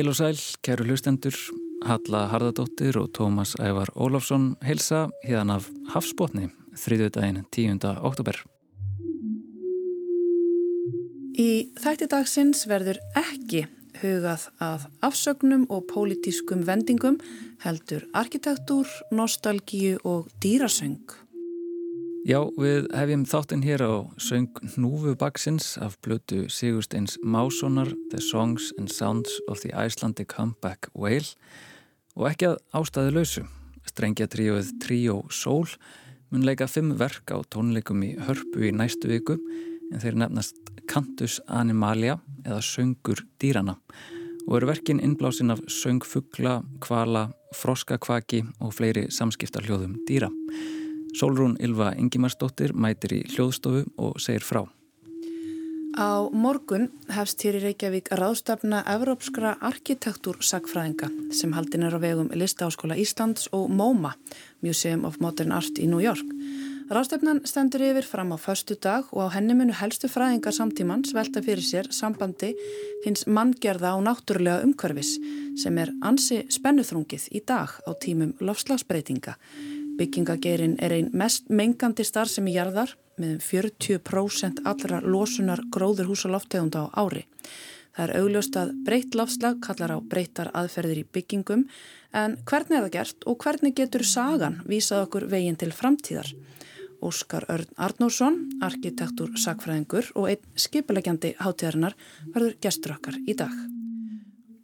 Heil og sæl, kæru hlustendur, Halla Harðardóttir og Tómas Ævar Ólafsson heilsa hérna af Hafsbótni, þriðjöðdægin 10. oktober. Í þætti dagsins verður ekki hugað að afsögnum og pólitískum vendingum heldur arkitektúr, nostalgíu og dýrasöng. Já, við hefjum þáttinn hér á söng Núfu Baksins af blötu Sigursteins Mássonar The Songs and Sounds of the Icelandic Humpback Whale og ekki að ástæðu lausu. Strengja tríóið Tríó Sól mun leika fimm verk á tónleikum í hörpu í næstu viku en þeir nefnast Cantus Animalia eða Söngur dýrana og eru verkin innblásin af söngfugla, kvala, froskakvaki og fleiri samskiptarhljóðum dýra. Sólrún Ylva Ingimarsdóttir mætir í hljóðstofu og segir frá. Á morgun hefst hér í Reykjavík ráðstafna Evrópskra arkitektúrsakfræðinga sem haldin er á vegum Listaháskóla Íslands og MoMA, Museum of Modern Art í New York. Ráðstafnan stendur yfir fram á förstu dag og á henni munu helstu fræðingar samtímans velta fyrir sér sambandi hins manngerða og náttúrulega umhverfis sem er ansi spennuþrungið í dag á tímum lofslagsbreytinga. Byggingagerin er einn mest mengandi starf sem í jarðar með 40% allra losunar gróður húsa lofttegunda á ári. Það er augljóst að breytt lofslag kallar á breyttar aðferðir í byggingum en hvernig er það gert og hvernig getur sagan vísað okkur veginn til framtíðar? Óskar Örn Arnórsson, arkitektur sagfræðingur og einn skipilegjandi hátíðarinnar verður gestur okkar í dag.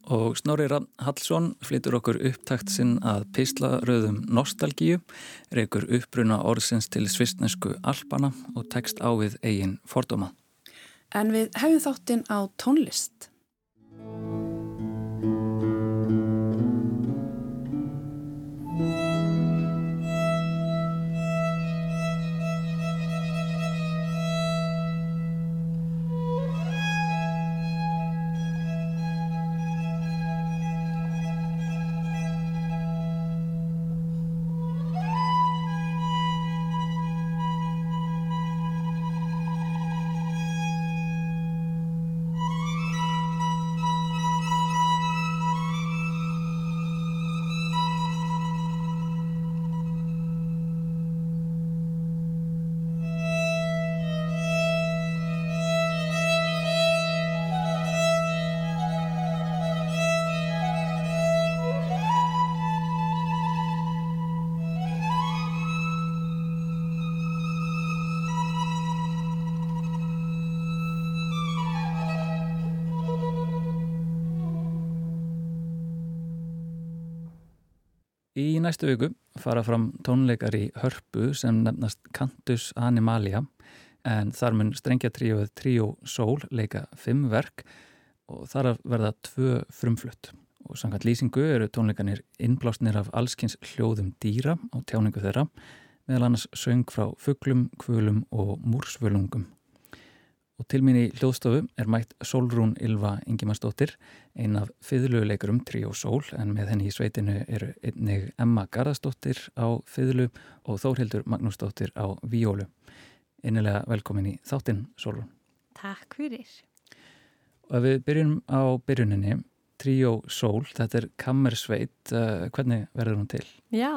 Og Snorri Hallsson flytur okkur upptakt sinn að píslaröðum nostalgíu, reykur uppbruna orðsins til svistnesku alpana og tekst á við eigin fordóma. En við hefum þáttinn á tónlist. Næstu viku fara fram tónleikar í hörpu sem nefnast Cantus Animalia en þar mun strengja tríóið Tríó Sól leika fimm verk og þar verða tvö frumflutt og samkvæmt lýsingu eru tónleikanir innblásnir af allskins hljóðum dýra á tjáningu þeirra meðal annars söng frá fugglum, kvölum og múrsvölungum. Og til mín í hljóðstofu er mætt Solrún Ylva Ingimarsdóttir, ein af fiðluleikurum Tríó Sól, en með henni í sveitinu eru einnig Emma Garðarsdóttir á fiðlu og Þórhildur Magnúsdóttir á víólu. Einnilega velkomin í þáttinn, Solrún. Takk fyrir. Og við byrjum á byrjuninni, Tríó Sól, þetta er kammersveit, uh, hvernig verður hún til? Já,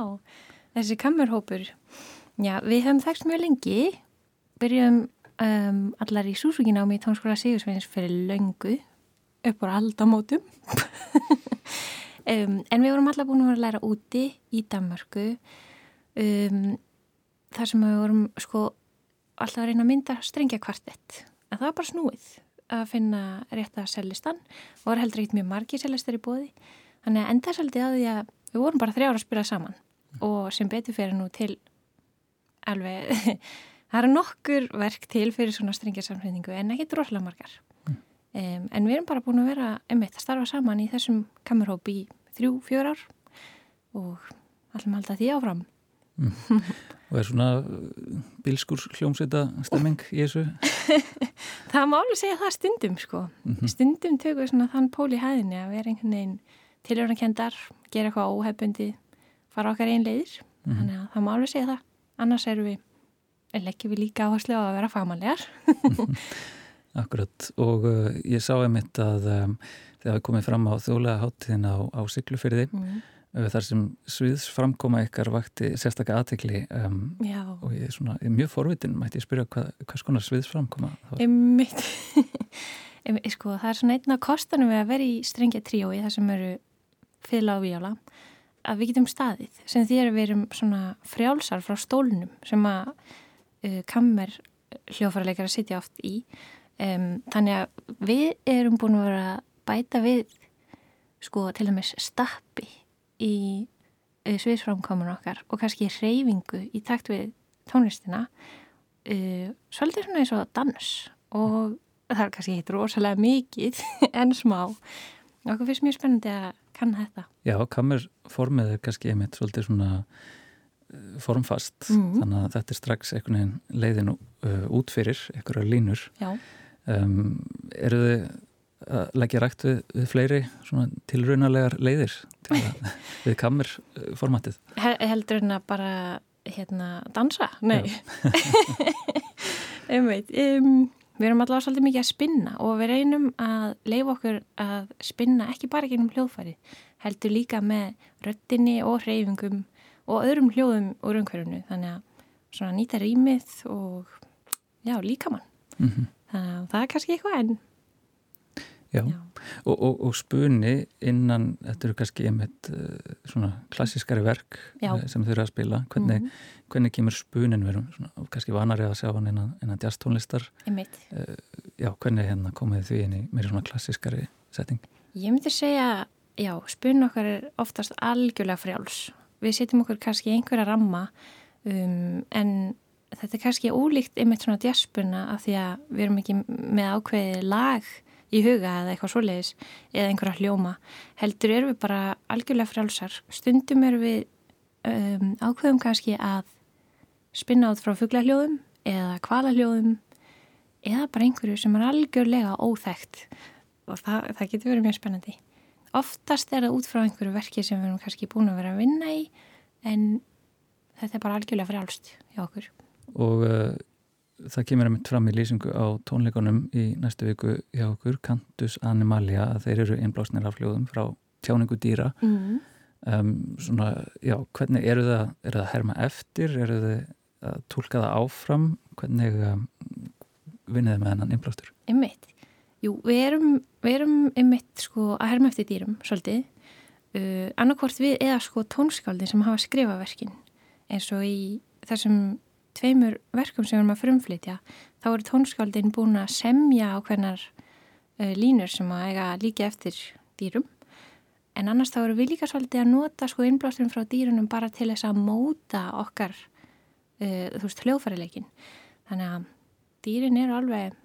þessi kammerhópur, já, við höfum þekst mjög lengi, byrjum um, allar í Súsuginámi í tónskóla Sigursveins fyrir löngu upp á aldamótum. Um, en við vorum allar búin að læra úti í Danmarku um, þar sem við vorum sko alltaf að reyna að mynda strengja kvartett en það var bara snúið að finna rétt að sellistan og var heldur ekkert mjög margi sellistar í bóði þannig að enda svolítið að því að við vorum bara þrjára að spila saman. Og sem betur fyrir nú til alveg Það eru nokkur verk til fyrir svona strengjarsamflýningu en ekki droslega margar. Mm. Um, en við erum bara búin að vera einmitt að starfa saman í þessum kamerhóp í þrjú, fjör ár og allum alltaf því áfram. Mm. Og er svona uh, bilskur hljómsveita stemming í þessu? það má alveg segja það stundum sko. Mm -hmm. Stundum tökum við svona þann pól í hæðinni að vera einhvern veginn tilhörnakendar, gera eitthvað óhefbundi, fara okkar einn leiðir. -hmm. Þannig að það má alveg segja það. Annars erum við leggjum við líka áherslu á að vera fagmannlegar. Akkurat. Og uh, ég sá einmitt að um, þegar við komum fram á þjóðlega háttíðin á, á Siglufyrði mm. þar sem sviðsframkoma ykkar vakti sérstaklega aðtekli um, og ég er svona, ég er mjög forvitin mætti ég spyrja hvað, hvað skonar sviðsframkoma Ég mitt sko, það er svona einn af kostanum við að vera í strengja tríói þar sem eru fylg á víjála að við getum staðið sem því að við erum svona frjálsar frá stólnum sem að uh, kammer hljófarleikar að sitja oft í. Um, þannig að við erum búin að vera að bæta við sko til dæmis stappi í uh, sviðsframkomun okkar og kannski reyfingu í takt við tónlistina uh, svolítið svona eins og dans. Og það er kannski hitt rosalega mikið en smá. Okkur finnst mjög spennandi að kanna þetta. Já, kammerformið er kannski einmitt svolítið svona formfast mm þannig að þetta er strax einhvern veginn leiðin uh, út fyrir einhverja línur. Um, eru þið að leggja rægt við, við fleiri tilraunalegar leiðir til að, við kammerformatið Hel, Heldur að bara hérna, dansa? Nei. Einmitt. Um Við erum allavega svolítið mikið að spinna og við reynum að leifa okkur að spinna ekki bara gennum hljóðfæri, heldur líka með röttinni og hreyfingum og öðrum hljóðum úr umhverfunu. Þannig að svona nýta rýmið og já, líka mann. Mm -hmm. Þannig að það er kannski eitthvað enn. Já, Já. Og, og, og spunni innan, þetta eru kannski einmitt uh, svona klassiskari verk Já. Eh, sem þau eru að spila, hvernig, mm -hmm. hvernig kemur spunin verum, svona, kannski vanari að sjá hann innan, innan jazztónlistar uh, Já, hvernig hérna komið því inn í mér svona klassiskari setting? Ég myndi segja, já, spun okkar er oftast algjörlega frjáls við setjum okkur kannski einhverja ramma um, en þetta er kannski ólíkt einmitt svona jazzspuna af því að við erum ekki með ákveði lag í huga eða eitthvað svoleiðis eða einhverja hljóma. Heldur eru við bara algjörlega frálsar stundum eru við um, ákveðum kannski að spinna át frá fugglahljóðum eða kvalahljóðum eða bara einhverju sem er algjörlega óþægt og það, það getur verið mjög spennandi oftast er það út frá einhverju verki sem við erum kannski búin að vera að vinna í en þetta er bara algjörlega frálst hjá okkur. Og uh, það kemur að mynd fram í lýsingu á tónleikonum í næstu viku hjá okkur, Cantus Animalia að þeir eru einblásnir af hljóðum frá tjáningu dýra. Mm. um, svona, já, hvernig eru það eru það að herma eftir, eru það að tólka það áfram? Hvernig um, vinnið þið með hennan einblástur? Ymmiðt, jú, við erum við erum ymmiðt sko að herma eftir dýrum svolítið, uh, annarkvort við eða sko tónskáldi sem hafa skrifaverkin eins og í þessum tveimur verkum sem við erum að frumflytja þá eru tónskáldin búin að semja á hvernar uh, línur sem að eiga líka eftir dýrum. En annars þá eru við líka svolítið að nota sko innblásturinn frá dýrunum bara til þess að móta okkar uh, þú veist hljóðfærileikin þannig að dýrin eru alveg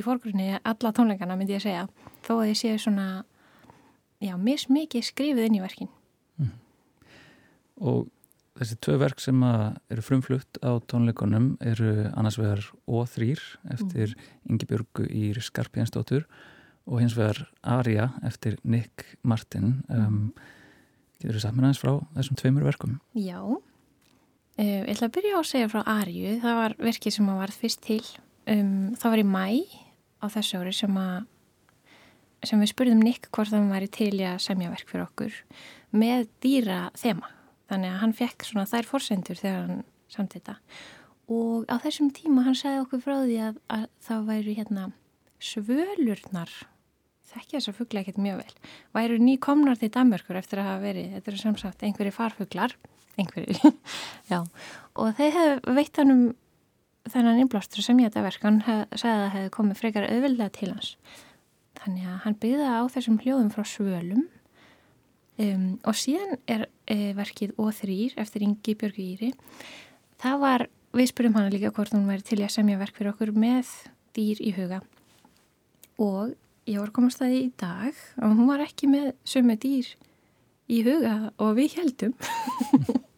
í fórgrunni alla tónleikana myndi ég að segja þó að ég séu svona já, mismikið skrifið inn í verkin mm. og Þessi tvö verk sem eru frumflutt á tónleikonum eru annars vegar O3 eftir mm. Ingi Björgu í Skarpjænsdóttur og hins vegar Arja eftir Nick Martin. Um, getur þú saman aðeins frá þessum tveimur verkum? Já, uh, ég ætla að byrja á að segja frá Arju. Það var verkið sem að varð fyrst til. Um, það var í mæ á þessu ári sem, sem við spurðum Nick hvort það var til að semja verk fyrir okkur með dýra þema. Þannig að hann fekk svona þær forsendur þegar hann samt þetta. Og á þessum tíma hann segði okkur frá því að, að það væri hérna svölurnar þekkja þess að fuggla ekkert mjög vel væri ný komnar til Danmörkur eftir að hafa verið þetta er samsagt einhverju farfugglar einhverju, já. Og þeir hefði veitt hann um þennan innblástur sem ég þetta verk hann hef, segði að það hefði komið frekar auðvildlega til hans þannig að hann byggða á þessum hljóðum frá svölum Um, og síðan er uh, verkið O3 eftir Ingi Björgu Íri. Það var, við spurum hana líka hvort hún væri til að semja verk fyrir okkur með dýr í huga. Og ég var komast að því í dag og hún var ekki með sömu dýr í huga og við heldum.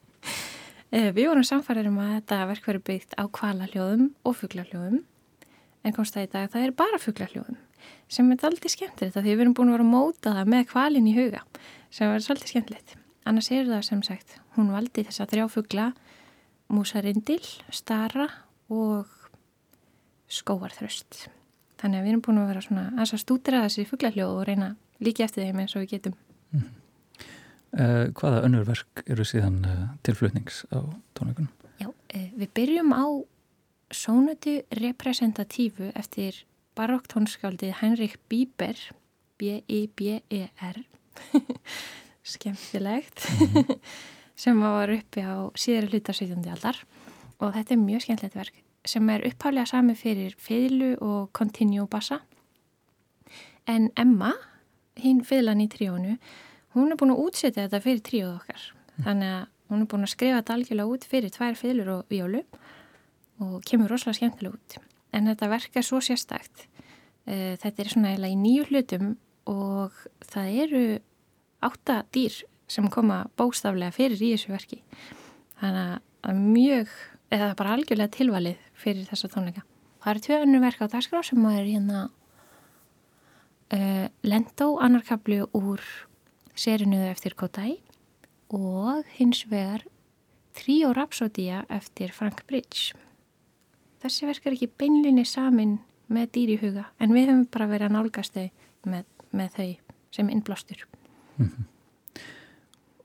uh, við vorum samfæðir um að þetta verk verið byggt á kvalaljóðum og fugglarljóðum. En komst að í dag það er bara fugglarljóðum sem er aldrei skemmt þetta því við erum búin að vera að móta það með kvalin í huga sem var svolítið skemmtilegt. Annars er það sem sagt, hún valdi þessa þrjáfugla, músarindil, stara og skóarþröst. Þannig að við erum búin að vera svona að stúdra þessi fugglarljóð og reyna líki eftir þeim eins og við getum. Mm. Uh, hvaða önnurverk eru síðan uh, tilflutnings á tónleikunum? Já, uh, við byrjum á sónatu representatífu eftir barokktónskáldið Henrik Bieber B-I-B-E-R skemmtilegt mm -hmm. sem var uppi á síðara hluta 17. aldar og þetta er mjög skemmtilegt verk sem er upphálega sami fyrir fiðlu og continue bassa en Emma hinn fiðlan í tríónu hún er búin að útsetja þetta fyrir tríóð okkar. Þannig að hún er búin að skrifa þetta algjörlega út fyrir tvær fiðlur og vjólu og kemur rosalega skemmtilega út. En þetta verk er svo sérstakt. Eh, þetta er svona eiginlega í nýju hlutum og það eru átta dýr sem koma bóstaflega fyrir í þessu verki. Þannig að mjög eða bara algjörlega tilvalið fyrir þessa tónleika. Það eru tvei önnu verk á dagskrá sem er hérna uh, Lendó annarkabli úr serinuðu eftir Kodai og hins vegar Trio Rhapsodia eftir Frank Bridge þessi verk er ekki beinlinni samin með dýri huga en við höfum bara verið að nálgast þau með með þau sem innblástur. Mm -hmm.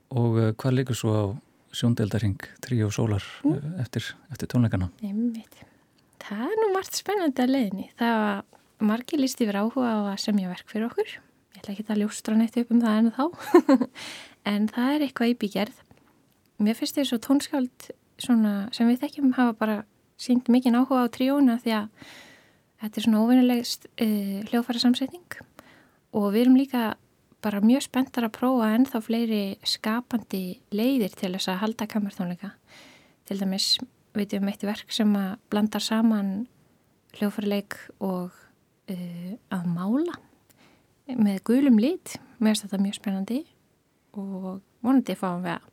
Og uh, hvað líkur svo á sjóndeldaring Trí og Sólar mm. eftir, eftir tónleikana? Einmitt. Það er nú margt spennandi að leiðni. Það var margir líst yfir áhuga á að semja verk fyrir okkur. Ég ætla ekki að ljóstra neitt upp um það en þá. en það er eitthvað í bígerð. Mér finnst því svo tónskáld sem við þekkjum hafa bara sínt mikið áhuga á tríóna því að þetta er svona óvinnilegst uh, hljófæra samsetning og við erum líka bara mjög spenntar að prófa ennþá fleiri skapandi leiðir til þess að halda kamertónleika. Til dæmis veitum við eitt verk sem að blandar saman hljófarleik og uh, að mála með gulum lit. Mér finnst þetta mjög spennandi og vonandi fáum við að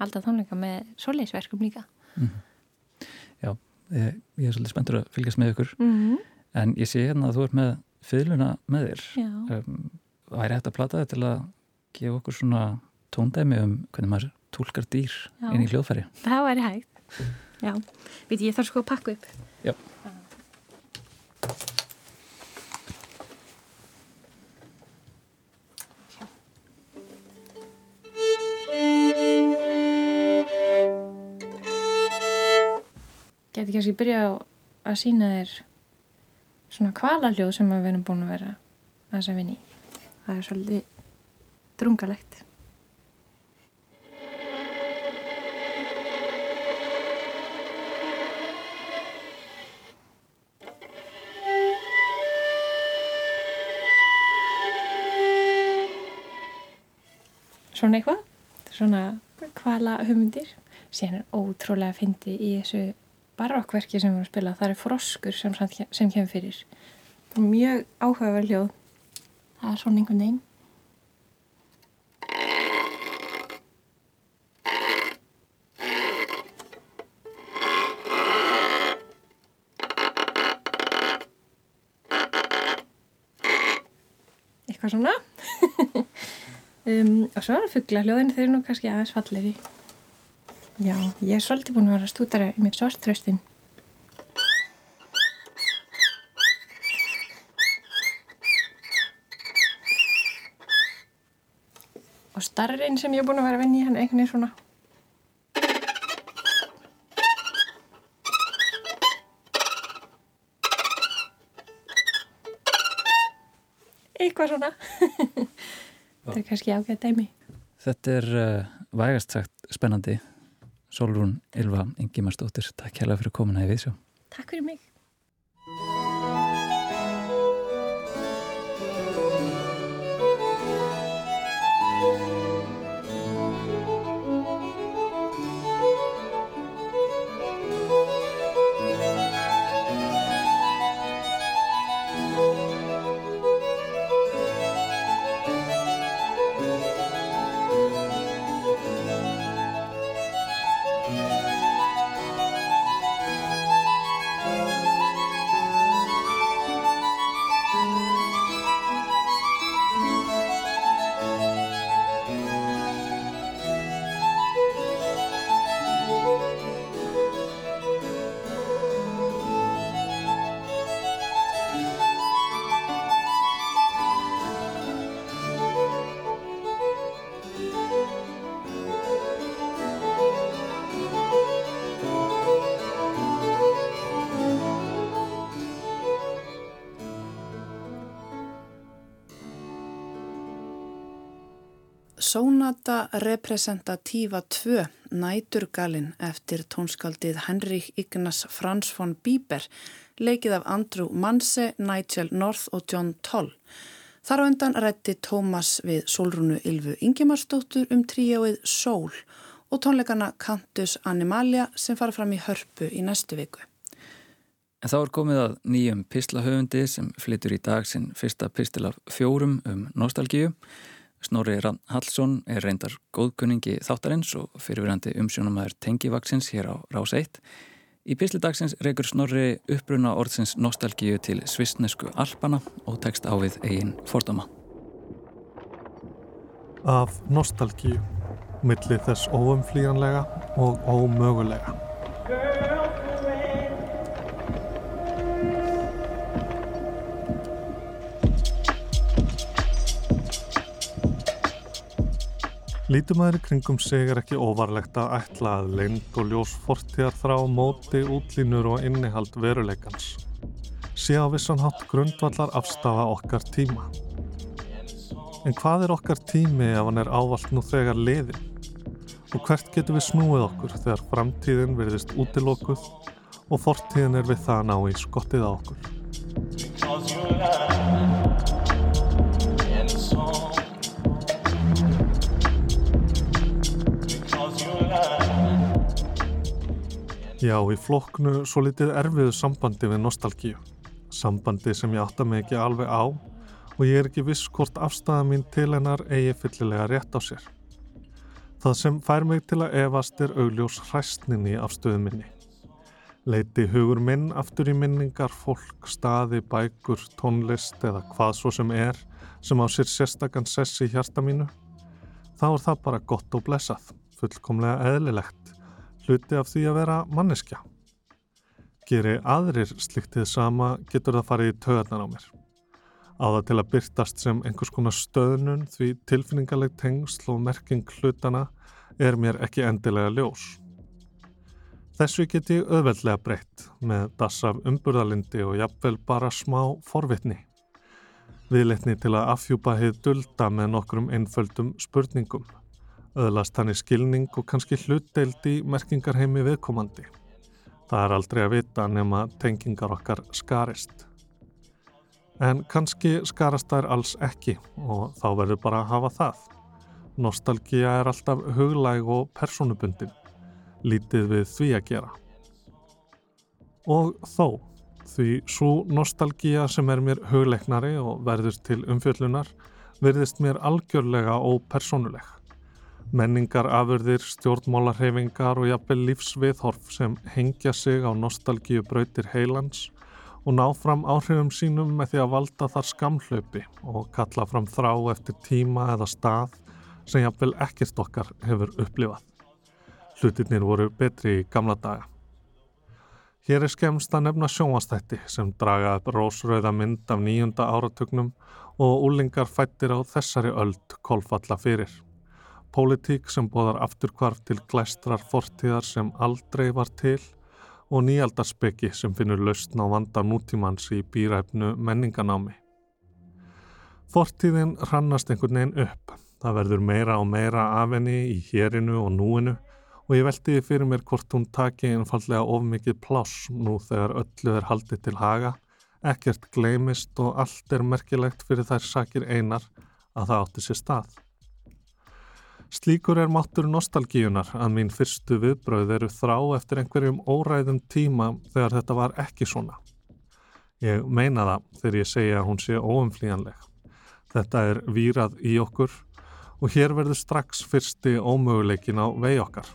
halda tónleika með soleisverkum líka. Mm -hmm. Já, ég, ég er svolítið spenntur að fylgjast með ykkur mm -hmm. en ég sé hérna að þú ert með fylguna með þér um, væri hægt að plata þetta til að gefa okkur svona tóndæmi um hvernig maður tólkar dýr Já. inn í hljóðfæri það væri hægt Já, veit ég þarf sko að pakka upp Já Geti kannski byrja á að sína þér svona kvalaljóð sem við erum búin að vera að þess að vinni það er svolítið drungalegt. Svona eitthvað. Svona kvala hugmyndir síðan er ótrúlega að fyndi í þessu barokkverki sem við erum að spila það er froskur sem, sem kemur fyrir. Mjög áhugaverð hljóð. Það er svona einhvern veginn. Eitthvað svona. Um, og svo er fuggla hljóðin þeir eru nú kannski aðeins falleri Já, ég er svolítið búin að vera stúdara í mér svartröstin. Og starrin sem ég er búin að vera í hann einhvern veginn svona. Eitthvað svona. Þetta er kannski ágæð dæmi. Þetta er uh, vægast sagt spennandi. Solrún Ylva Ingimarsdóttir, takk hjá það fyrir komuna í viðsjó. Takk fyrir mig. Sonata Representativa 2 Næturgalinn eftir tónskaldið Henrik Ignas Frans von Bieber leikið af Andrew Manse, Nigel North og John Toll. Þar á undan rætti Tómas við Solrúnu Ylvu Ingimarsdóttur um tríóið Sól og tónleikana Cantus Animalia sem fara fram í hörpu í næstu viku. En þá er komið að nýjum pislahöfundi sem flytur í dag sinn fyrsta pistil af fjórum um nostalgíu. Snorri Hallsson er reyndar góðkunningi þáttarins og fyrirverandi umsjónumæður tengivaksins hér á Rás 1. Í pislidagsins reykur Snorri uppbruna orðsins nostalgíu til svistnesku Alpana og tekst á við eigin fordama. Af nostalgíu, millir þess óumflíjanlega og ómögulega. Lítumæður kringum sig er ekki óvarlegt að ætla að lengd og ljós fortíðar þrá móti útlínur og innihald veruleikans. Sé á vissan hátt grundvallar afstafa okkar tíma. En hvað er okkar tími ef hann er ávalt nú þegar liðin? Og hvert getur við snúið okkur þegar framtíðin verðist útilókuð og fortíðin er við það að ná í skottið á okkur? Já, í floknu svo litið erfiðu sambandi við nostalgíu. Sambandi sem ég átta mig ekki alveg á og ég er ekki viss hvort afstæða mín til hennar eigi fyllilega rétt á sér. Það sem fær mig til að evast er augljós hræstninni af stöðu minni. Leiti hugur minn aftur í minningar, fólk, staði, bækur, tónlist eða hvað svo sem er sem á sér sérstakann sessi í hjarta mínu. Þá er það bara gott og blessað, fullkomlega eðlilegt hluti af því að vera manneskja. Geri aðrir sliktið sama getur það farið í töðarnar á mér. Á það til að byrtast sem einhvers konar stöðnun því tilfinningaleg tengsl og merking hlutana er mér ekki endilega ljós. Þessu get ég auðveldlega breytt með das af umburðalindi og jafnvel bara smá forvitni. Viðleitni til að afhjúpa heið dulda með nokkrum einföldum spurningum öðlast hann í skilning og kannski hlutdeild í merkingarheimi viðkomandi. Það er aldrei að vita nema tengingar okkar skarist. En kannski skarast þær alls ekki og þá verður bara að hafa það. Nostalgía er alltaf huglæg og personubundin, lítið við því að gera. Og þó, því svo nostalgía sem er mér hugleiknari og verður til umfjöllunar, verðist mér algjörlega ópersonuleg menningar, afurðir, stjórnmálarhefingar og jafnvel lífsviðhorf sem hengja sig á nostalgíu brautir heilans og ná fram áhrifum sínum með því að valda þar skamhlaupi og kalla fram þrá eftir tíma eða stað sem jafnvel ekkert okkar hefur upplifað. Hlutirnir voru betri í gamla daga. Hér er skemst að nefna sjónvastætti sem draga upp rósröða mynd af nýjunda áratugnum og úlingar fættir á þessari öld kolfalla fyrir. Pólitík sem bóðar afturkvarf til glæstrar fortíðar sem aldrei var til og nýjaldarspeki sem finnur lausn á vanda nútímans í býræfnu menninganámi. Fortíðin hrannast einhvern veginn upp. Það verður meira og meira af henni í hérinu og núinu og ég veldi fyrir mér hvort hún taki einfallega of mikið pláss nú þegar öllu er haldið til haga, ekkert gleimist og allt er merkilegt fyrir þær sakir einar að það átti sér stað. Slíkur er máttur nostalgíunar að mín fyrstu viðbröð eru þrá eftir einhverjum óræðum tíma þegar þetta var ekki svona. Ég meina það þegar ég segja að hún sé óumflíjanleg. Þetta er výrað í okkur og hér verður strax fyrsti ómöguleikin á vei okkar.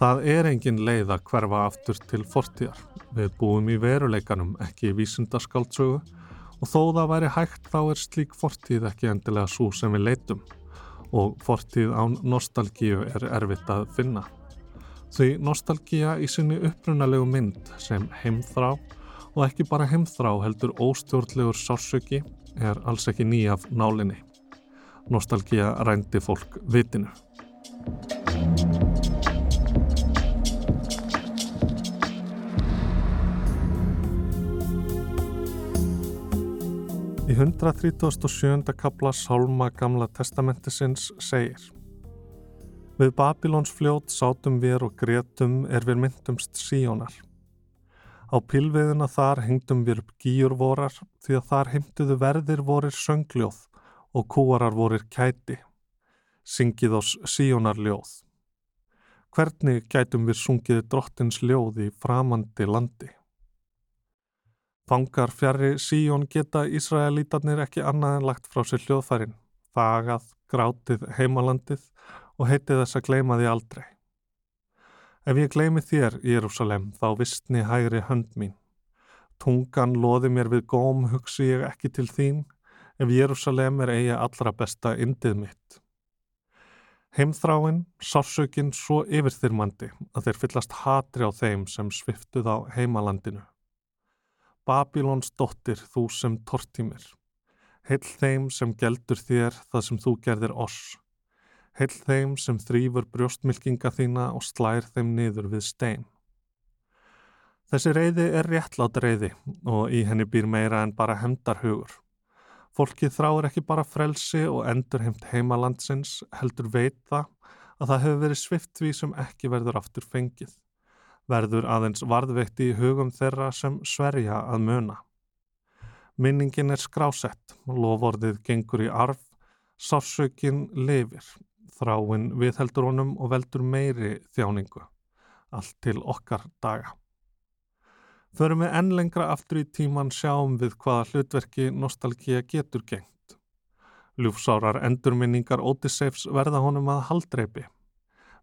Það er engin leið að hverfa aftur til fortíðar. Við búum í veruleikanum, ekki í vísundaskáldsögu og þó það væri hægt þá er slík fortíð ekki endilega svo sem við leitum og fortíð án nostalgíu er erfitt að finna. Því nostalgíja í sinni upprunalegu mynd sem heimþrá og ekki bara heimþrá heldur óstjórnlegur sársöki er alls ekki nýjaf nálinni. Nostalgíja rændi fólk vitinu. Í 137. kapla Sálma Gamla testamentisins segir Við Babilóns fljót sátum við og gretum er við myndumst síjónar. Á pilviðina þar hengdum við upp gíur vorar því að þar heimtuðu verðir vorir söngljóð og kúarar vorir kæti. Syngið ás síjónar ljóð. Hvernig gætum við sungið drottins ljóð í framandi landi? Fangar fjari síjón geta Ísraelítarnir ekki annað en lagt frá sér hljóðfærin, fagað, grátið heimalandið og heitið þess að gleima því aldrei. Ef ég gleimi þér, Jérúsalem, þá vistni hægri hönd mín. Tungan loði mér við góm, hugsi ég ekki til þín, ef Jérúsalem er eiga allra besta indið mitt. Heimþráinn, sársökinn svo yfirþyrmandi að þeir fyllast hatri á þeim sem sviftuð á heimalandinu. Babilóns dóttir þú sem tortímir. Heil þeim sem geldur þér það sem þú gerðir oss. Heil þeim sem þrýfur brjóstmylkinga þína og slær þeim niður við stein. Þessi reyði er réttlátt reyði og í henni býr meira en bara hemdarhugur. Fólkið þráir ekki bara frelsi og endur heimt heimalandsins heldur veit það að það hefur verið sviftví sem ekki verður aftur fengið verður aðeins varðveitt í hugum þeirra sem sverja að muna. Minningin er skrásett, lovorðið gengur í arf, sársökin lifir, þráinn viðheldur honum og veldur meiri þjáningu, allt til okkar daga. Förum við enn lengra aftur í tíman sjáum við hvaða hlutverki nostalgíja getur gengt. Ljúfsárar endurminningar Ótisseifs verða honum að haldreipi.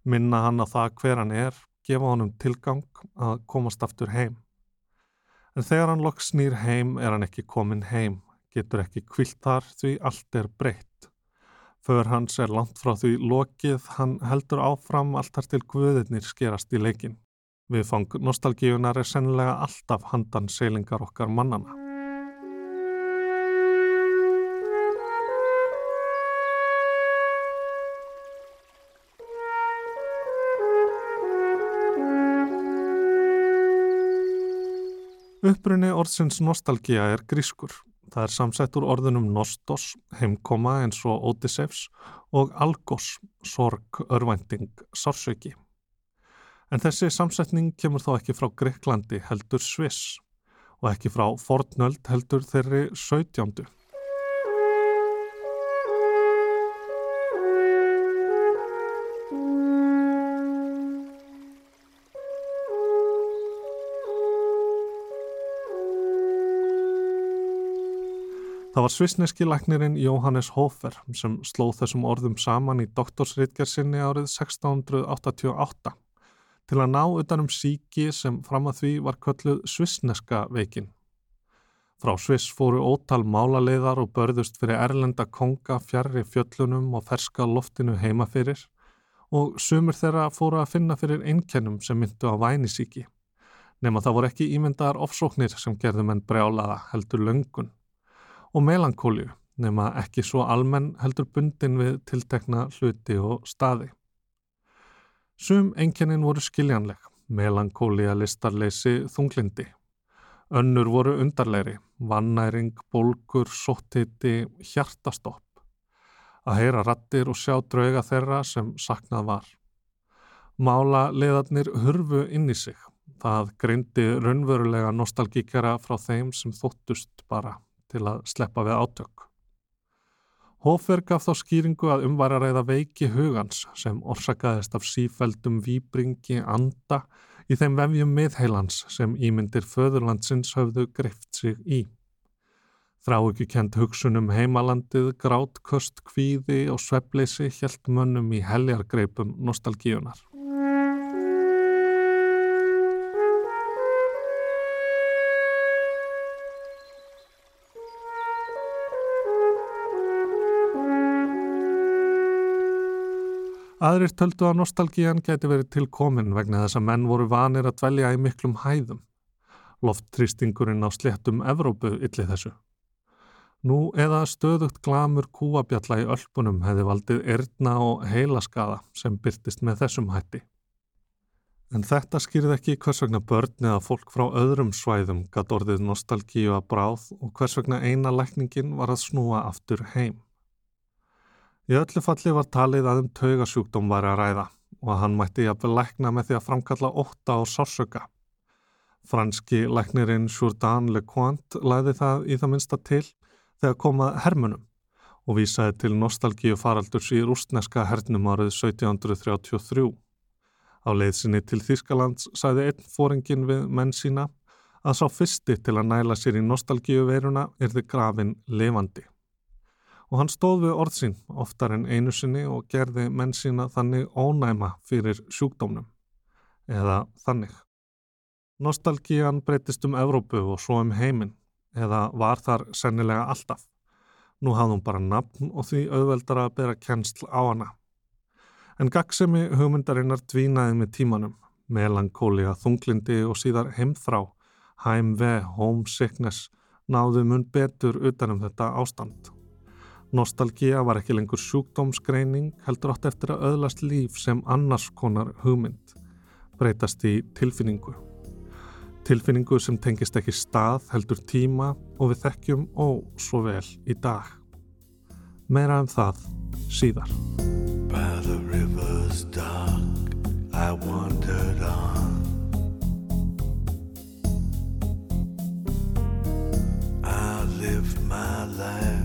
Minna hann á það hver hann er, gefa honum tilgang að komast aftur heim. En þegar hann lokk snýr heim er hann ekki komin heim, getur ekki kvilt þar því allt er breytt. För hans er langt frá því lokið, hann heldur áfram allt þar til guðirnir skerast í leikin. Viðfang nostalgíunar er sennilega alltaf handan seilingar okkar mannana. Upprunni orðsins nostalgía er grískur. Það er samsett úr orðunum nostos, heimkoma eins og Odysseifs og algos, sorg, örvænting, sársöki. En þessi samsetning kemur þó ekki frá Greiklandi heldur Sviss og ekki frá Fornöld heldur þeirri 17. Það var svisneski læknirinn Jóhannes Hofer sem slóð þessum orðum saman í doktorsritgersinni árið 1688 til að ná utanum síki sem fram að því var kölluð svisneska veikin. Frá Sviss fóru ótal málaleiðar og börðust fyrir erlenda konga fjarrri fjöllunum og ferska loftinu heima fyrir og sumur þeirra fóru að finna fyrir einkennum sem myndu á vænisíki. Nefn að það voru ekki ímyndaðar ofsóknir sem gerðum en brjálaða heldur löngun og melankóliu nema ekki svo almenn heldur bundin við tiltekna hluti og staði. Sum enginnin voru skiljanleg, melankólia listarleysi þunglindi. Önnur voru undarleiri, vannæring, bólkur, sóttiti, hjartastopp. Að heyra rattir og sjá drauga þeirra sem saknað var. Mála leðarnir hurfu inn í sig. Það greindi raunverulega nostalgíkjara frá þeim sem þóttust bara til að sleppa við átök. Hofer gaf þá skýringu að umværa reyða veiki hugans sem orsakaðist af sífældum výbringi anda í þeim vefjum miðheilans sem ímyndir föðurlandsins höfðu greift sig í. Þrá ekki kent hugsunum heimalandið, grátt, köst, kvíði og svepleysi hjælt mönnum í heljargreipum nostalgíunar. Aðrir töldu að nostalgían geti verið tilkomin vegna þess að menn voru vanir að dvelja í miklum hæðum. Lofttrýstingurinn á sléttum Evrópu illi þessu. Nú eða stöðugt glamur kúabjalla í öllpunum hefði valdið erðna og heilaskaða sem byrtist með þessum hætti. En þetta skýrði ekki hvers vegna börn eða fólk frá öðrum svæðum gatt orðið nostalgíu að bráð og hvers vegna eina lækningin var að snúa aftur heim. Í öllu falli var talið að um taugasjúkdóm var að ræða og að hann mætti jafnvel lækna með því að framkalla ótta á sársöka. Franski læknirinn Jourdan Lecointe læði það í það minsta til þegar komað hermunum og vísaði til nostalgíu faraldurs í rústneska hernum árið 1733. Á leiðsinni til Þískalands sæði einn fóringin við menn sína að sá fyrsti til að næla sér í nostalgíu veiruna er þið grafin levandi. Og hann stóð við orðsín oftar en einu sinni og gerði menn sína þannig ónæma fyrir sjúkdómnum. Eða þannig. Nostalgían breytist um Evrópu og svo um heiminn, eða var þar sennilega alltaf. Nú hafði hún bara nafn og því auðveldar að bera kennsl á hana. En gaggsemi hugmyndarinnar dvínaði með tímanum, melankólia, þunglindi og síðar heimþrá, heimve, homesickness, náðu mun betur utanum þetta ástand. Nostalgía var ekki lengur sjúkdómsgreining, heldur átt eftir að öðlast líf sem annars konar hugmynd, breytast í tilfinningu. Tilfinningu sem tengist ekki stað, heldur tíma og við þekkjum og svo vel í dag. Meira um það síðar. By the river's dark, I wandered on. I lived my life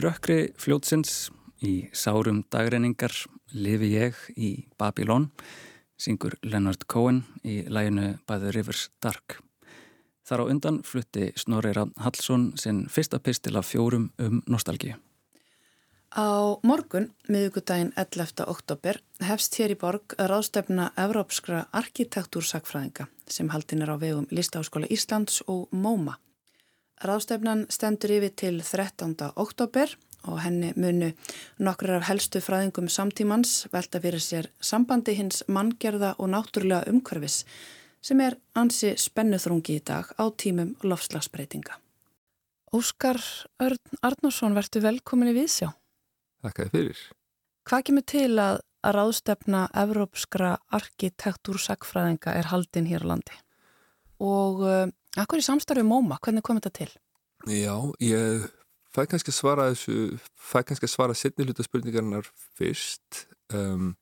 Í rökkri fljótsins, í sárum dagreiningar, lifi ég í Babylon, syngur Leonard Cohen í læginu By the Rivers Dark. Þar á undan flutti Snorri Rann Hallsson sinn fyrsta pistil af fjórum um nostalgíu. Á morgun, miðugudaginn 11. oktober, hefst hér í borg ráðstefna Evrópskra arkitektúrsakfræðinga sem haldin er á vegum Listáskóla Íslands og MoMA. Ráðstefnan stendur yfir til 13. oktober og henni munu nokkur af helstu fræðingum samtímans velta fyrir sér sambandi hins manngerða og náttúrulega umhverfis sem er ansi spennuþrungi í dag á tímum lofslagsbreytinga. Óskar Örn Arnósson, verður velkomin í Vísjá. Þakka þið fyrir. Hvað kemur til að, að ráðstefna evrópskra arkitektúrsakfræðinga er haldin hér á landi? Og uh, akkur í samstarfi MoMA, hvernig kom þetta til? Já, ég fæ kannski svara þessu, fæ kannski svara setni hluta spurningarnar fyrst. Um,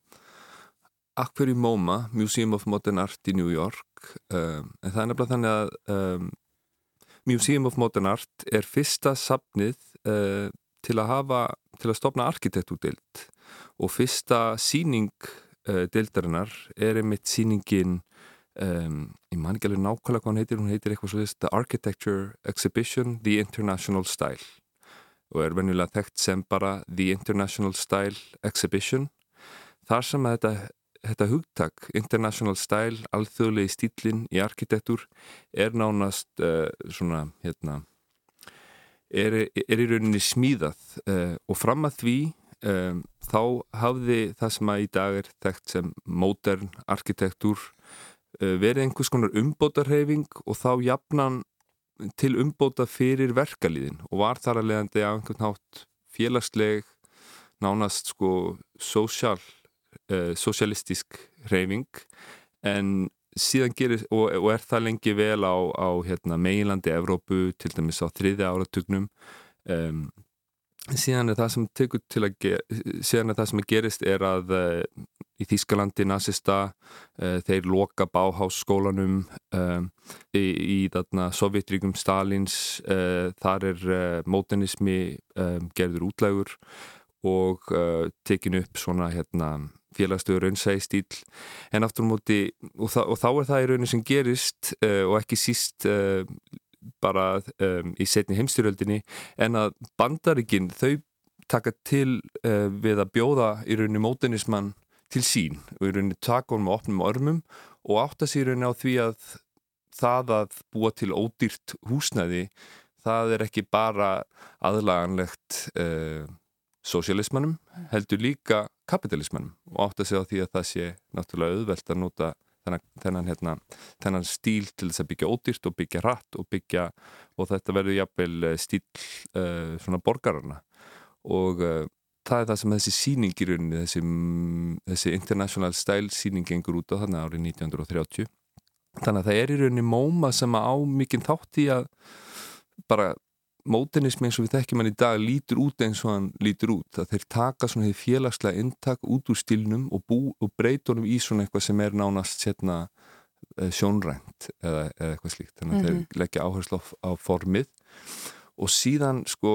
akkur í MoMA, Museum of Modern Art í New York, um, en það er nefnilega þannig að um, Museum of Modern Art er fyrsta sapnið uh, til að hafa, til að stopna arkitektúrdeild og fyrsta síning uh, deildarinnar er einmitt síningin um, ég man ekki alveg nákvæmlega hvað hún heitir hún heitir eitthvað svo þess The Architecture Exhibition The International Style. Og er venjulega þekkt sem bara The International Style Exhibition. Þar sem að þetta, þetta hugtak International Style, alþjóðlegi stílinn í arkitektur er nánast uh, svona hérna er, er í rauninni smíðað uh, og fram að því um, þá hafði það sem að í dag er þekkt sem modern arkitektur verið einhvers konar umbótarhefing og þá jafnan til umbóta fyrir verkalíðin og var þar að leiðandi á einhvern hátt félagsleg nánast sko social, uh, socialistisk reyfing en síðan gerir og, og er það lengi vel á, á hérna, meginlandi Evrópu til dæmis á þriðja áratugnum um, síðan er það sem tekur til að síðan er það sem gerist er að uh, í Þýskalandi nazista uh, þeir loka báhásskólanum um, í, í þarna sovjetríkum Stalins uh, þar er mótenismi gerður útlægur og tekinu upp svona hérna félagstöður raunsæði stíl en aftur á móti og, og þá er það í rauninu sem gerist og ekki síst bara í setni heimstyrjöldinni en að bandaríkinn þau taka til við að bjóða í rauninu mótenismann til sín og í rauninu taka honum og opnum ormum og átta sér í rauninu á því að það að búa til ódýrt húsnæði það er ekki bara aðlaganlegt sosialismannum heldur líka kapitalismannum og átt að segja á því að það sé náttúrulega auðvelt að nota þennan, þennan, hérna, þennan stíl til þess að byggja ódýrt og byggja hratt og byggja og þetta verður jafnvel stíl uh, svona borgarana og uh, það er það sem þessi síning í rauninni, þessi, þessi international style síning gengur út á þannig árið 1930 þannig að það er í rauninni móma sem á mikinn þátt í að bara mótenismi eins og við þekkjum hann í dag lítur út eins og hann lítur út. Að þeir taka svona því félagslega intak út úr stílnum og, og breytunum í svona eitthvað sem er nánast setna uh, sjónrænt eða, eða eitthvað slíkt. Þannig að mm -hmm. þeir leggja áherslu á, á formið. Og síðan sko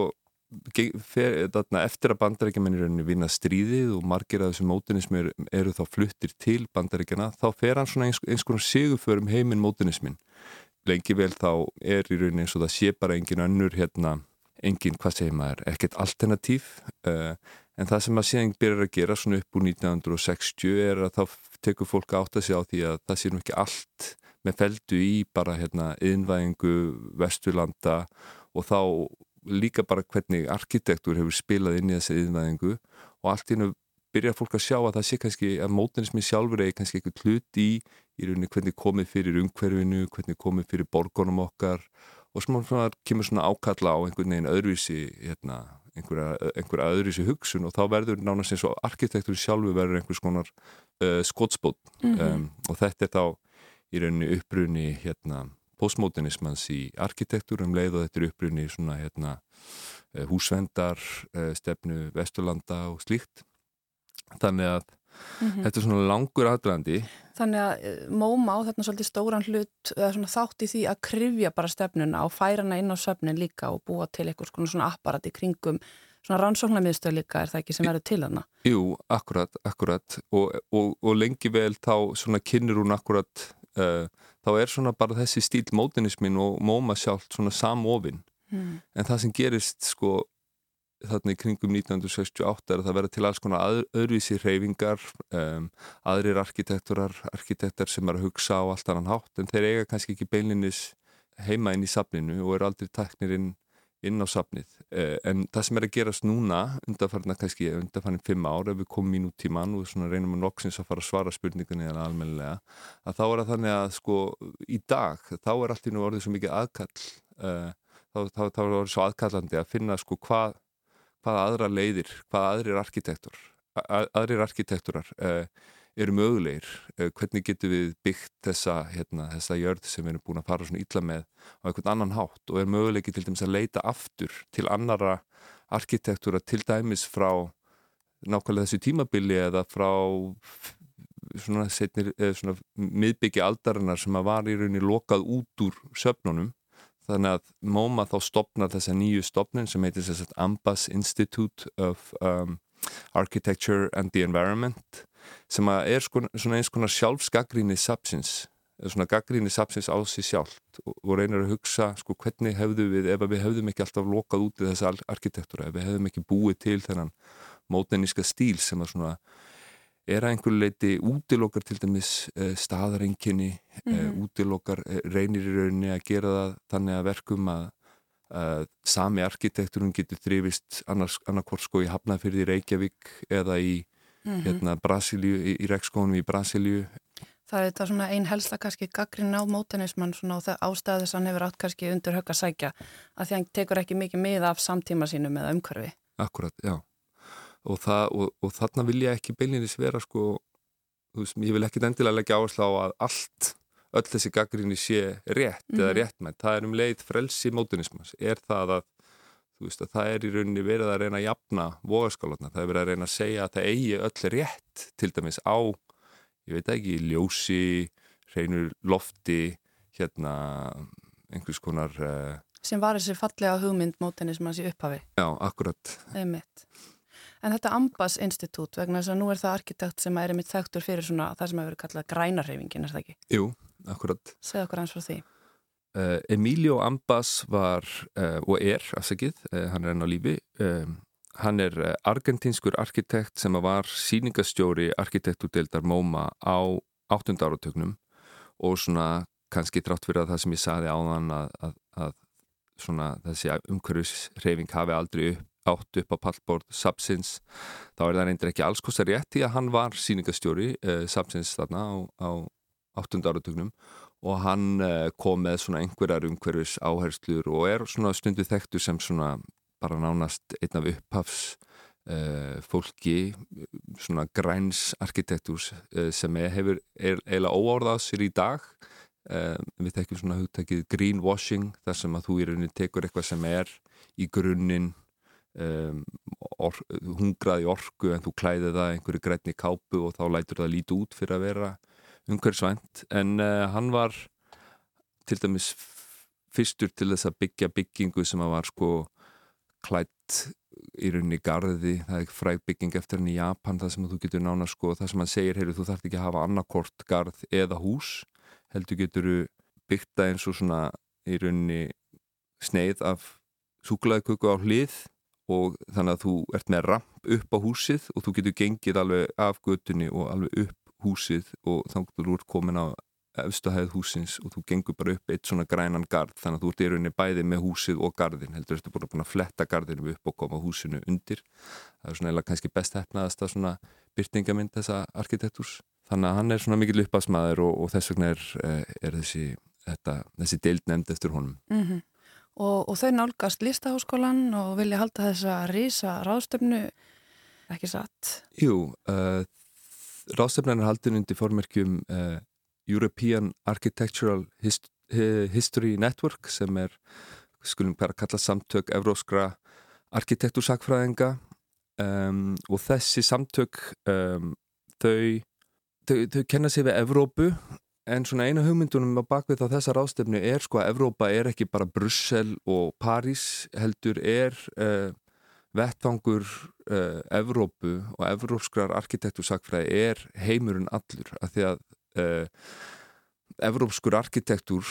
eftir að bandarækjumennir vinna stríðið og margir af þessum mótenismi eru, þá fluttir til bandarækjana þá fer hann svona eins, eins konar siguförum heiminn mótenismin lengi vel þá er í rauninni eins og það sé bara engin önnur hérna, engin, hvað segir maður, ekkert alternatív uh, en það sem að síðan byrjar að gera svona upp úr 1960 er að þá tekur fólk átt að segja á því að það sé nú ekki allt með feldu í bara hérna innvæðingu vesturlanda og þá líka bara hvernig arkitektur hefur spilað inn í þessi innvæðingu og allt í hennu byrjar fólk að sjá að það sé kannski að mótenismi sjálfur eða kannski eitthvað hlut í í rauninni hvernig komið fyrir umhverfinu, hvernig komið fyrir borgunum okkar og svona kemur svona ákalla á einhvern veginn öðruvísi hérna, einhverja, einhverja öðruvísi hugsun og þá verður nánast eins og arkitektur sjálfu verður einhvers konar uh, skótspót mm -hmm. um, og þetta er þá í rauninni upprunni hérna postmodernismans í arkitektur um leið og þetta er upprunni svona hérna uh, húsvendar uh, stefnu Vesturlanda og slíkt þannig að mm -hmm. þetta er svona langur aðdrandi Þannig að eh, MoMA á þetta svolítið stóran hlut þátt í því að krifja bara stefnuna og færa hana inn á söfnin líka og búa til eitthvað svona apparat í kringum svona rannsóknarmiðstöð líka er það ekki sem verður til hana? Jú, akkurat, akkurat og, og, og lengi vel þá svona kynir hún akkurat uh, þá er svona bara þessi stíl mótinismin og MoMA sjálf svona samofinn mm. en það sem gerist sko þarna í kringum 1968 er að það verða til alls konar að, öðruvísi reyfingar um, aðrir arkitekturar arkitektar sem er að hugsa á allt annan hátt en þeir eiga kannski ekki beinlinis heima inn í safninu og eru aldrei teknir inn, á safnið. Uh, en það sem er að gerast núna undanfarnar kannski undanfarnir fimm ár ef við komum í nútíman og reynum að noksins að fara að svara spurningunni eða almenlega að þá er það þannig að sko í dag þá er allt í nú orðið svo mikið aðkall uh, þá, er það svo aðkallandi að finna sko hvað hvaða aðra leiðir, hvaða aðrir arkitektur, aðrir arkitekturar uh, eru mögulegir, uh, hvernig getur við byggt þessa, hérna, þessa jörð sem við erum búin að fara svona illa með á einhvern annan hátt? Og er mögulegi til dæmis að leita aftur til annara arkitektúra til dæmis frá nákvæmlega þessu tímabili eða frá svona, setnir, svona miðbyggja aldarinnar sem að var í rauninni lokað út úr söfnunum. Þannig að MoMA þá stopnar þessa nýju stopnin sem heitir að Ambas Institute of um, Architecture and the Environment sem er sko, svona eins konar sjálfsgaggríni sapsins, svona gaggríni sapsins á sig sjálft og, reynir að hugsa sko hvernig hefðu við, ef við hefðum ekki alltaf lokað út í þessa arkitektúra, ef við hefðum ekki búið til þennan móteníska stíl sem að svona er að einhverju leiti útilokkar til dæmis uh, staðarenginni mm -hmm. uh, útilokkar, uh, reynir í rauninni að gera það þannig að verkum að sami arkitekturinn getur þrifist annarkvort sko í Hafnafyrði Reykjavík eða í mm -hmm. hérna, Brasilíu, í, í Rekskónum í Brasilíu Það er þetta svona einn helsta kannski gaggrinn á mótenismann svona og það ástæði þess að hann hefur átt kannski undir högg að sækja að því hann tekur ekki mikið mið af samtíma sínum eða umhverfi Akkurat, já og, það, og, og þarna vil ég ekki beilinnis vera sko, veist, ég vil ekki endilega leggja áherslu á að allt öll þessi gaggrinni sé rétt mm -hmm. eða mhm. réttmænt, það er um leið frelsi mótunismas, er það að Veist, það er í rauninni verið að reyna að jafna vogaskálarna, það er verið að reyna að segja að það eigi öll rétt til dæmis á ég veit ekki, ljósi reynur lofti hérna einhvers konar uh... sem var þessi fallega hugmynd mótenismans í upphafi Já, akkurat Einmitt. En þetta Ambas Institut, vegna þess að nú er það arkitekt sem er einmitt þekktur fyrir svona það sem hefur verið kallað grænarhefingin, er það ekki? Jú, akkurat. Segð okkur eins frá því. Uh, Emilio Ambas var, uh, og er, afsakið, uh, hann er enn á lífi, hann er argentinskur arkitekt sem var síningastjóri arkitektúdeldar MoMA á 8. áratögnum og svona kannski trátt fyrir að það sem ég saði á þann að, að, að svona þessi umhverfisreyfing hafi aldrei átt upp á pallbord Sapsins, þá er það reyndir ekki alls kostar rétt því að hann var síningastjóri eh, Sapsins þarna á, á 8. áratögnum og hann eh, kom með svona einhverjar umhverfis áherslur og er svona stundu þekktur sem svona bara nánast einn af upphafs eh, fólki svona græns arkitektúrs eh, sem hefur er, eiginlega óorðað sér í dag. Eh, við tekjum svona hugtækið greenwashing þar sem að þú í rauninni tekur eitthvað sem er í grunninn Um, or, hungraði orku en þú klæði það einhverju grænni kápu og þá lætur það líti út fyrir að vera umhverfsvænt en uh, hann var til dæmis fyrstur til þess að byggja byggingu sem að var sko klætt í rauninni garði, það er fræð bygging eftir hann í Japan, það sem þú getur nána sko, það sem hann segir, heyrðu, þú þarf ekki að hafa annarkort garð eða hús heldur getur byggt það eins og svona í rauninni sneið af súklaðiköku á hlið og þannig að þú ert með ramp upp á húsið og þú getur gengið alveg af götunni og alveg upp húsið og að þú ert komin á efstuhæð húsins og þú gengur bara upp eitt svona grænan gard þannig að þú ert í rauninni bæði með húsið og gardin heldur þú ert búin að fletta gardinu upp og koma húsinu undir það er svona eða kannski best hefnaðast að svona byrtingamind þessa arkitektúrs þannig að hann er svona mikil uppafsmaður og, og þess vegna er, eh, er þessi, þetta, þessi deild nefnd eftir honum Mm -hmm. og, og þau nálgast listaháskólan og vilja halda þessa rísa ráðstöfnu ekki satt? Jú, uh, ráðstöfnan er haldin undir formerkjum uh, European Architectural Hist History Network sem er, skulum bara kalla samtök evróskra arkitektursakfræðinga um, og þessi samtök um, þau, þau, þau kenna sig við Evrópu en svona eina hugmyndunum á bakvið á þessa ráðstefnu er sko að Evrópa er ekki bara Brussel og París heldur er uh, vettfangur uh, Evrópu og evrópskrar arkitektursakfræði er heimurinn allur af því að uh, evrópskur arkitektúr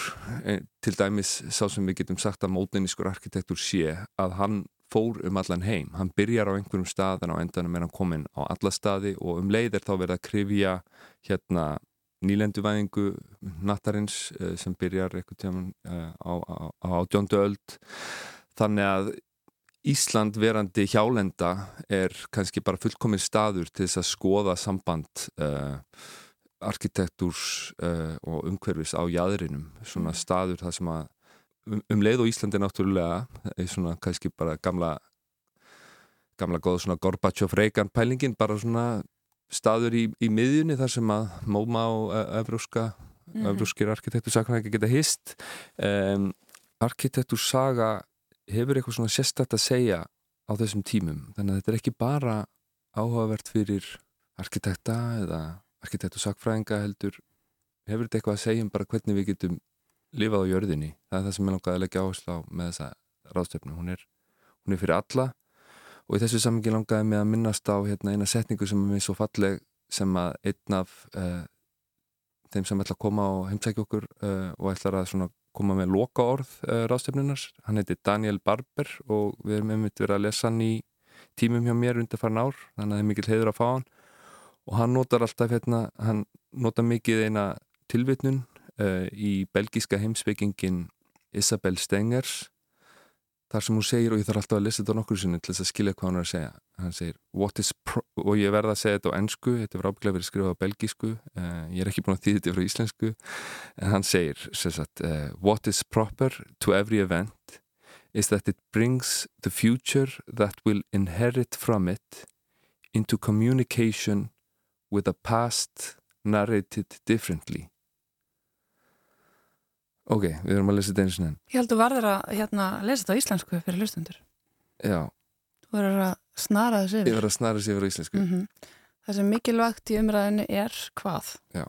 til dæmis sá sem við getum sagt að mótninniskur arkitektúr sé að hann fór um allan heim. Hann byrjar á einhverjum stað en á endanum er hann komin á alla staði og um leið er þá verið að krifja hérna nýlenduvæðingu nattarins sem byrjar eitthvað tjáman á átjóndu öld. Þannig að Ísland verandi hjálenda er kannski bara fullkominn staður til þess að skoða samband uh, arkitektúrs uh, og umhverfis á jæðrinum svona staður það sem að um, um leið og Íslandi náttúrulega er svona kannski bara gamla gamla góð svona Gorbachev-Reagan pælingin bara svona staður í, í miðjunni þar sem að móma og evróska mm -hmm. evróskir arkitektursagan ekki geta hist. Um, arkitektursaga hefur eitthvað svona sérstætt að segja á þessum tímum? Þannig að þetta er ekki bara áhugavert fyrir arkitekta eða arkitekt og sakfræðinga heldur. Hefur þetta eitthvað að segja um bara hvernig við getum lifað á jörðinni? Það er það sem ég langaði að leggja áherslu á með þessa ráðstöfnu hún er, hún er fyrir alla og í þessu samingi langaði mig að minnast á hérna, eina setningu sem er mér svo falleg sem að einn af uh, þeim sem ætla að koma og heimsækja okkur uh, og ætlar að koma með loka orð uh, ráðstöfnunars hann heiti Daniel Barber og við erum einmitt verið að lesa hann í tímum hjá mér undir farin ár þannig að það er mikil heiður að fá hann. Og hann notar alltaf hérna, hann notar mikið eina tilvitnun uh, í belgíska heimsveikingin Isabel Stengers þar sem hún segir, og ég þarf alltaf að lesa þetta nokkur sinni til þess að skilja hvað hann er að segja. Hann segir, og ég verða að segja þetta á ennsku þetta er ábygglega verið skrifað á belgísku uh, ég er ekki búin að þýða þetta frá íslensku. En hann segir sagt, uh, what is proper to every event is that it brings the future that will inherit from it into communication with a past narrated differently Ok, við erum að lesa þetta eins og enn. Ég held að þú varður að hérna, lesa þetta á íslensku fyrir hlustundur Já. Þú verður að snara þessu yfir. Ég verður að snara þessu yfir á íslensku. Mm -hmm. Það sem mikilvægt í umræðinu er hvað? Já.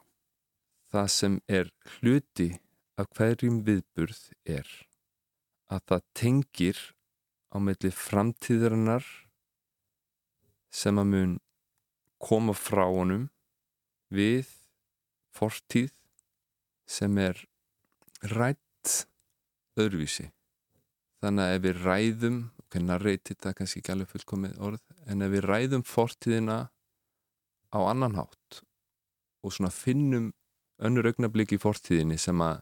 Það sem er hluti af hverjum viðburð er að það tengir á melli framtíðarinnar sem að mun koma frá honum við fortíð sem er rætt öðruvísi. Þannig að ef við ræðum ok, narrati þetta er kannski ekki alveg fullkomið orð en ef við ræðum fortíðina á annan hátt og svona finnum önnur augnablík í fortíðinni sem að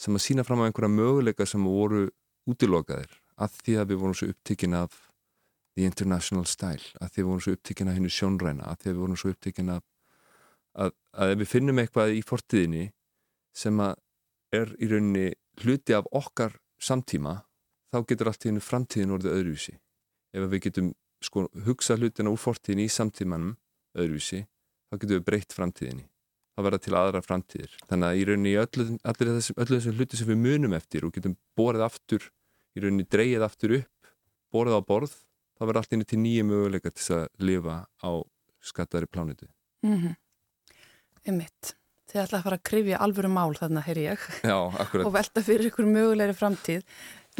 sem að sína fram á einhverja möguleika sem voru útilokaðir að því að við vorum svo upptikinn af the international style, að því að við vorum svo upptikinn af hennu sjónræna, að því að við vorum svo upptikinn af að, að ef við finnum eitthvað í fortíðinni sem að er í rauninni hluti af okkar samtíma, þá getur allt í hennu framtíðin orðið öðruvísi. Ef við getum sko hugsa hlutina úr fortíðinni í samtímanum öðruvísi, þá getum við breytt framtíðinni. Þá verða til aðra framtíðir. Þannig að í rauninni í öllu, öllu þessum, þessum hluti sem við munum eftir og getum borðið aftur, í rauninni dreyið aftur upp borðið á borð, þá verða allt inn til nýju möguleika til að lifa á skattari plánitu mm -hmm. Ymmitt Þið ætla að fara að krifja alvöru mál þarna, heyr ég. Já, og velta fyrir ykkur mögulegri framtíð.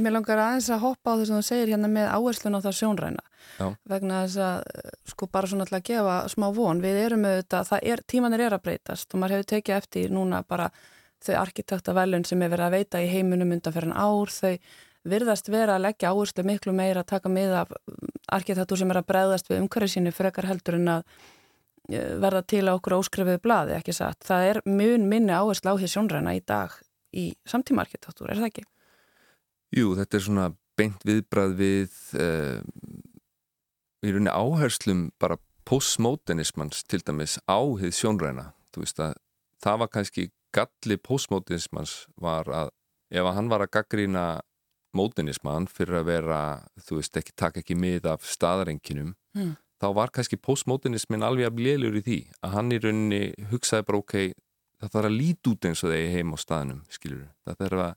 Mér langar aðeins að hoppa á þess að þú segir hérna með áherslun á það sjónræna. Já. vegna þess að sko bara svona til að gefa smá von. Við erum auðvitað, það er, tímanir er að breytast og maður hefur tekið eftir núna bara þau arkitektavelun sem er verið að veita í heiminum undan fyrir en ár, þau virðast vera að leggja áherslu miklu meira að taka mið af arkitektur sem er að bregðast við umhverju sínu frekar heldur en að eh, verða til á okkur óskrifiðu bladi, ekki satt. Það er mjög minni áherslu á því sjónræna í dag í samtíma arkitektur, er það ekki? Jú, þetta er svona beint viðbrað við uh, í rauninni áherslum bara postmodernismans til dæmis á því sjónræna. Þú veist að það var kannski galli postmodernismans var að ef hann var að gaggrína mótinisman fyrir að vera, þú veist, ekki taka ekki mið af staðarenginum mm. Þá var kannski postmodernismin alveg að blélur í því að hann í rauninni hugsaði bara ok, það þarf að líti út eins og þegar ég heim á staðnum, skilur það þarf að,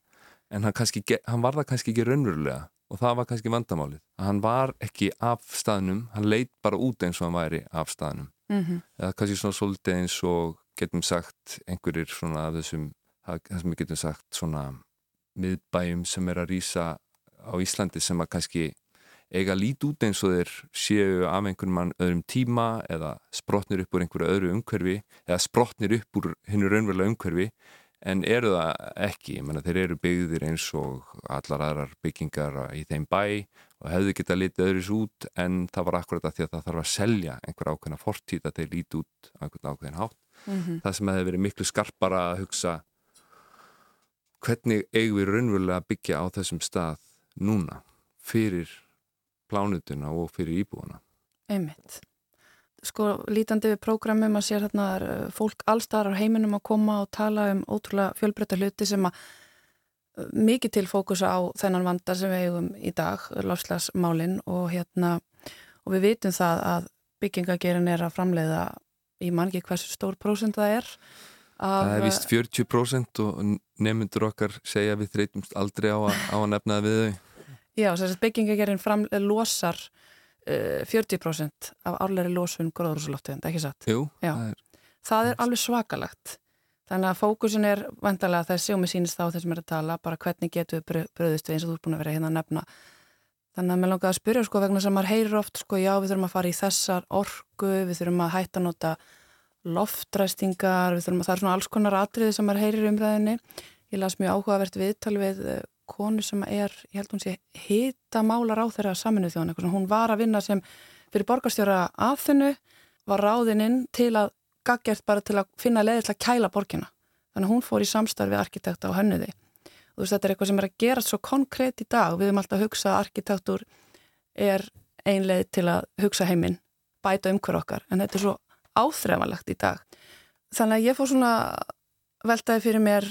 en hann, kannski, hann var það kannski ekki raunverulega og það var kannski vandamálið, að hann var ekki af staðnum, hann leit bara út eins og hann væri af staðnum mm -hmm. eða kannski svona svolítið eins og getum sagt einhverjir svona af þessum það sem við getum sagt svona miðbæjum sem er að rýsa á Íslandi sem að kannski eiga lít út eins og þeir séu af einhvern mann öðrum tíma eða sprotnir upp úr einhverju öðru umhverfi eða sprotnir upp úr hennu raunverulega umhverfi en eru það ekki, ég menna þeir eru byggðir eins og allar aðrar byggingar í þeim bæ og hefðu geta litið öðris út en það var akkurat að því að það þarf að selja einhver ákveðna fortíð að þeir líti út einhvern ákveðin hátt. Mm -hmm. Það sem hefði verið miklu skarpara að hugsa hvernig eigum við raunverulega að byggja á þessum stað núna fyrir plánutuna og fyrir íbúana Einmitt Sko lítandi við prógramum að sér hérna eh, fólk allstarar heiminum að koma og tala um ótrúlega fjölbreytta hluti sem að eh, mikið til fókusa á þennan vanda sem við eigum í dag, lofslagsmálinn og hérna og við vitum það að byggingagerin er að framleiða í mangi hversu stór prósent það er Það er vist 40% og nefnundur okkar segja við þreytumst aldrei á að, á að nefna það við þau. Já, þess að byggingagerinn losar uh, 40% af árleiri losun gróðrúsulóttuðund, ekki satt? Jú. Það er... það er alveg svakalagt. Þannig að fókusin er vantarlega það er sjómi sínist á þessum er að tala, bara hvernig getur við bröðist við eins og þú er búin að vera hérna að nefna. Þannig að mér langar að spyrja sko vegna sem maður heyrir oft sko já við þurfum að fara í þessar orgu, við þurfum að hætta að nota loftræstingar, við þurfum að það er svona alls konar atriði sem maður heyrir umræðinni. Ég las mjög áhugavert viðtal við eh, konu sem er, ég held hún sé, hita málar á þeirra saminuð þjóðan, eitthvað hún var að vinna sem fyrir borgarstjóra aðfinnu, var ráðininn til að gaggjert bara til að finna leðið til að kæla borgina. Þannig að hún fór í samstarfi arkitekta á hönnuði. Og þú veist, þetta er eitthvað sem er að gera svo konkrétt í dag. Við höfum alltaf að hugsa að arkitektur er einleið til að hugsa heiminn, bæta umhver okkar, en þetta er svo áþrefanlegt í dag. Þannig að ég fór svona veltaði fyrir mér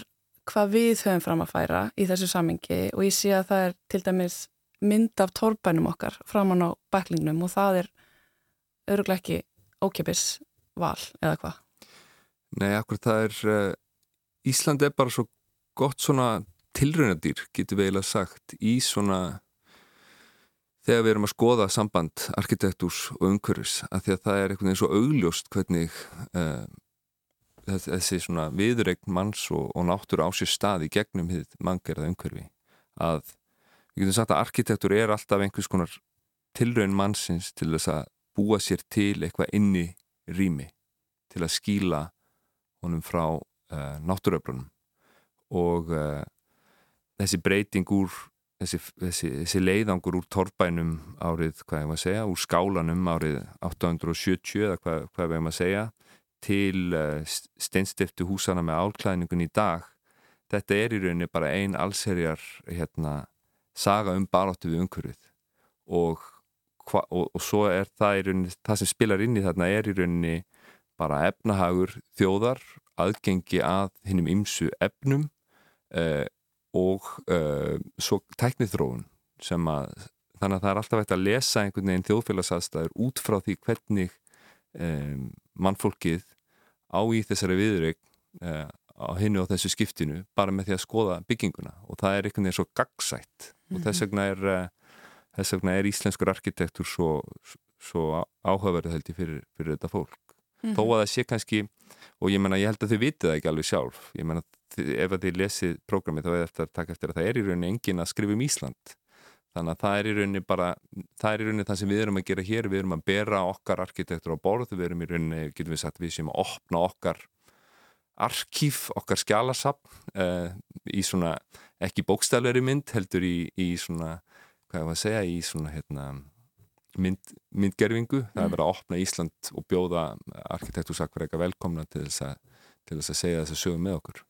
hvað við höfum fram að færa í þessu samingi og ég sé að það er til dæmis mynd af torbænum okkar framann á baklingnum og það er öruglega ekki ókipis val eða hvað? Nei, akkur það er uh, Ísland er bara svo gott svona tilraunadýr, getur við eiginlega sagt, í svona þegar við erum að skoða samband arkitektúrs og umhverfis að því að það er einhvern veginn svo augljóst hvernig uh, þessi svona viðregn manns og, og náttúru á sér stað í gegnum hið manngerða umhverfi. Að við getum sagt að arkitektúr er alltaf einhvers konar tilraun mannsins til þess að búa sér til eitthvað inni rými til að skíla honum frá uh, náttúröflunum og uh, þessi breyting úr þessi, þessi, þessi leiðangur úr torfbænum árið, hvað ég maður að segja, úr skálanum árið 870 eða hvað, hvað ég maður að segja til uh, steinstiftu húsana með álklæðningun í dag. Þetta er í rauninni bara ein allserjar hérna, saga um baráttu við umhverfið. Og, og, og svo er það í rauninni, það sem spilar inn í þarna er í rauninni bara efnahagur þjóðar, aðgengi að hinnum ymsu efnum uh, og uh, svo tæknithróun sem að þannig að það er alltaf hægt að lesa einhvern veginn þjóðfélagsaðstæður út frá því hvernig um, mannfólkið á í þessari viðrögn uh, á hinnu og þessu skiptinu bara með því að skoða bygginguna. Og það er einhvern veginn svo gagsætt mm -hmm. og þess vegna er, uh, þess vegna er íslenskur arkitektur svo, svo áhugaverð held ég fyrir, fyrir þetta fólk. Mm -hmm. þó að það sé kannski og ég menna ég held að þau vitið það ekki alveg sjálf. Ég menna ef að þið lesið prógrami þá er þetta að taka eftir að það er í rauninni engin að skrifa um Ísland þannig að það er í rauninni bara það er í rauninni það sem við erum að gera hér. Við erum að bera okkar arkitektur á borð. Við erum í rauninni, getum við sagt, við sem að opna okkar arkíf okkar skjálasapn uh, í svona, ekki bókstafleiri mynd heldur í, í svona hvað ég var að segja, í svona hérna, mynd, myndgerfingu það er verið að opna Ísland og bjóða arkitektursakverðega velkomna til þess, að, til þess að segja þess að sögum með okkur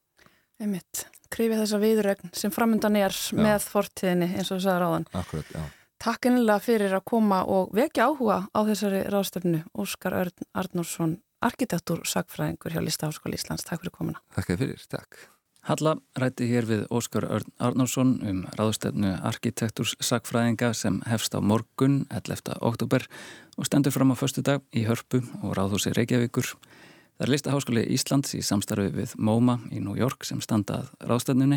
Einmitt, krifið þessa viðrögn sem framöndan er já. með fortíðinni eins og sagði ráðan Akkurat, já Takk einlega fyrir að koma og vekja áhuga á þessari ráðstöfnu Óskar Örn Arnórsson arkitektur sagfræðingur hjá Listaháskóli Íslands. Takk fyrir komuna. Takk fyrir, takk. Halla rætti hér við Óskar Örn Arnórsson um ráðstöfnu arkitekturs sagfræðinga sem hefst á morgun 11. oktober og stendur fram á förstu dag í Hörpu og ráðhúsi Reykjavíkur. Það er Listaháskóli Íslands í samstarfi við MoMA í New York sem standað ráðstöfnunni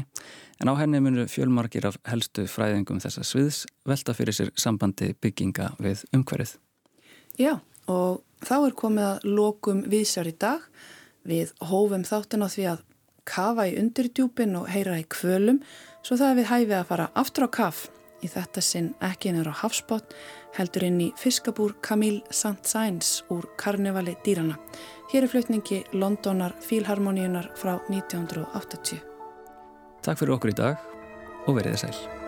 en á henni munir fjölmarkir af helstu fræðingum þessa sviðs velta fyrir sér sambandi bygginga við umhverfið. Já og þá er komið að lokum vísar í dag við hófum þáttin á því að kafa í undirdjúpin og heyra í kvölum svo það er við hæfið að fara aftur á kaf í þetta sinn ekki nefnir á hafsbót heldur inn í fiskabúr Camille Saint-Saëns úr Karnevali dýrana. Hér er flutningi Londonar Fílharmoníunar frá 1980. Takk fyrir okkur í dag og verið þið sæl.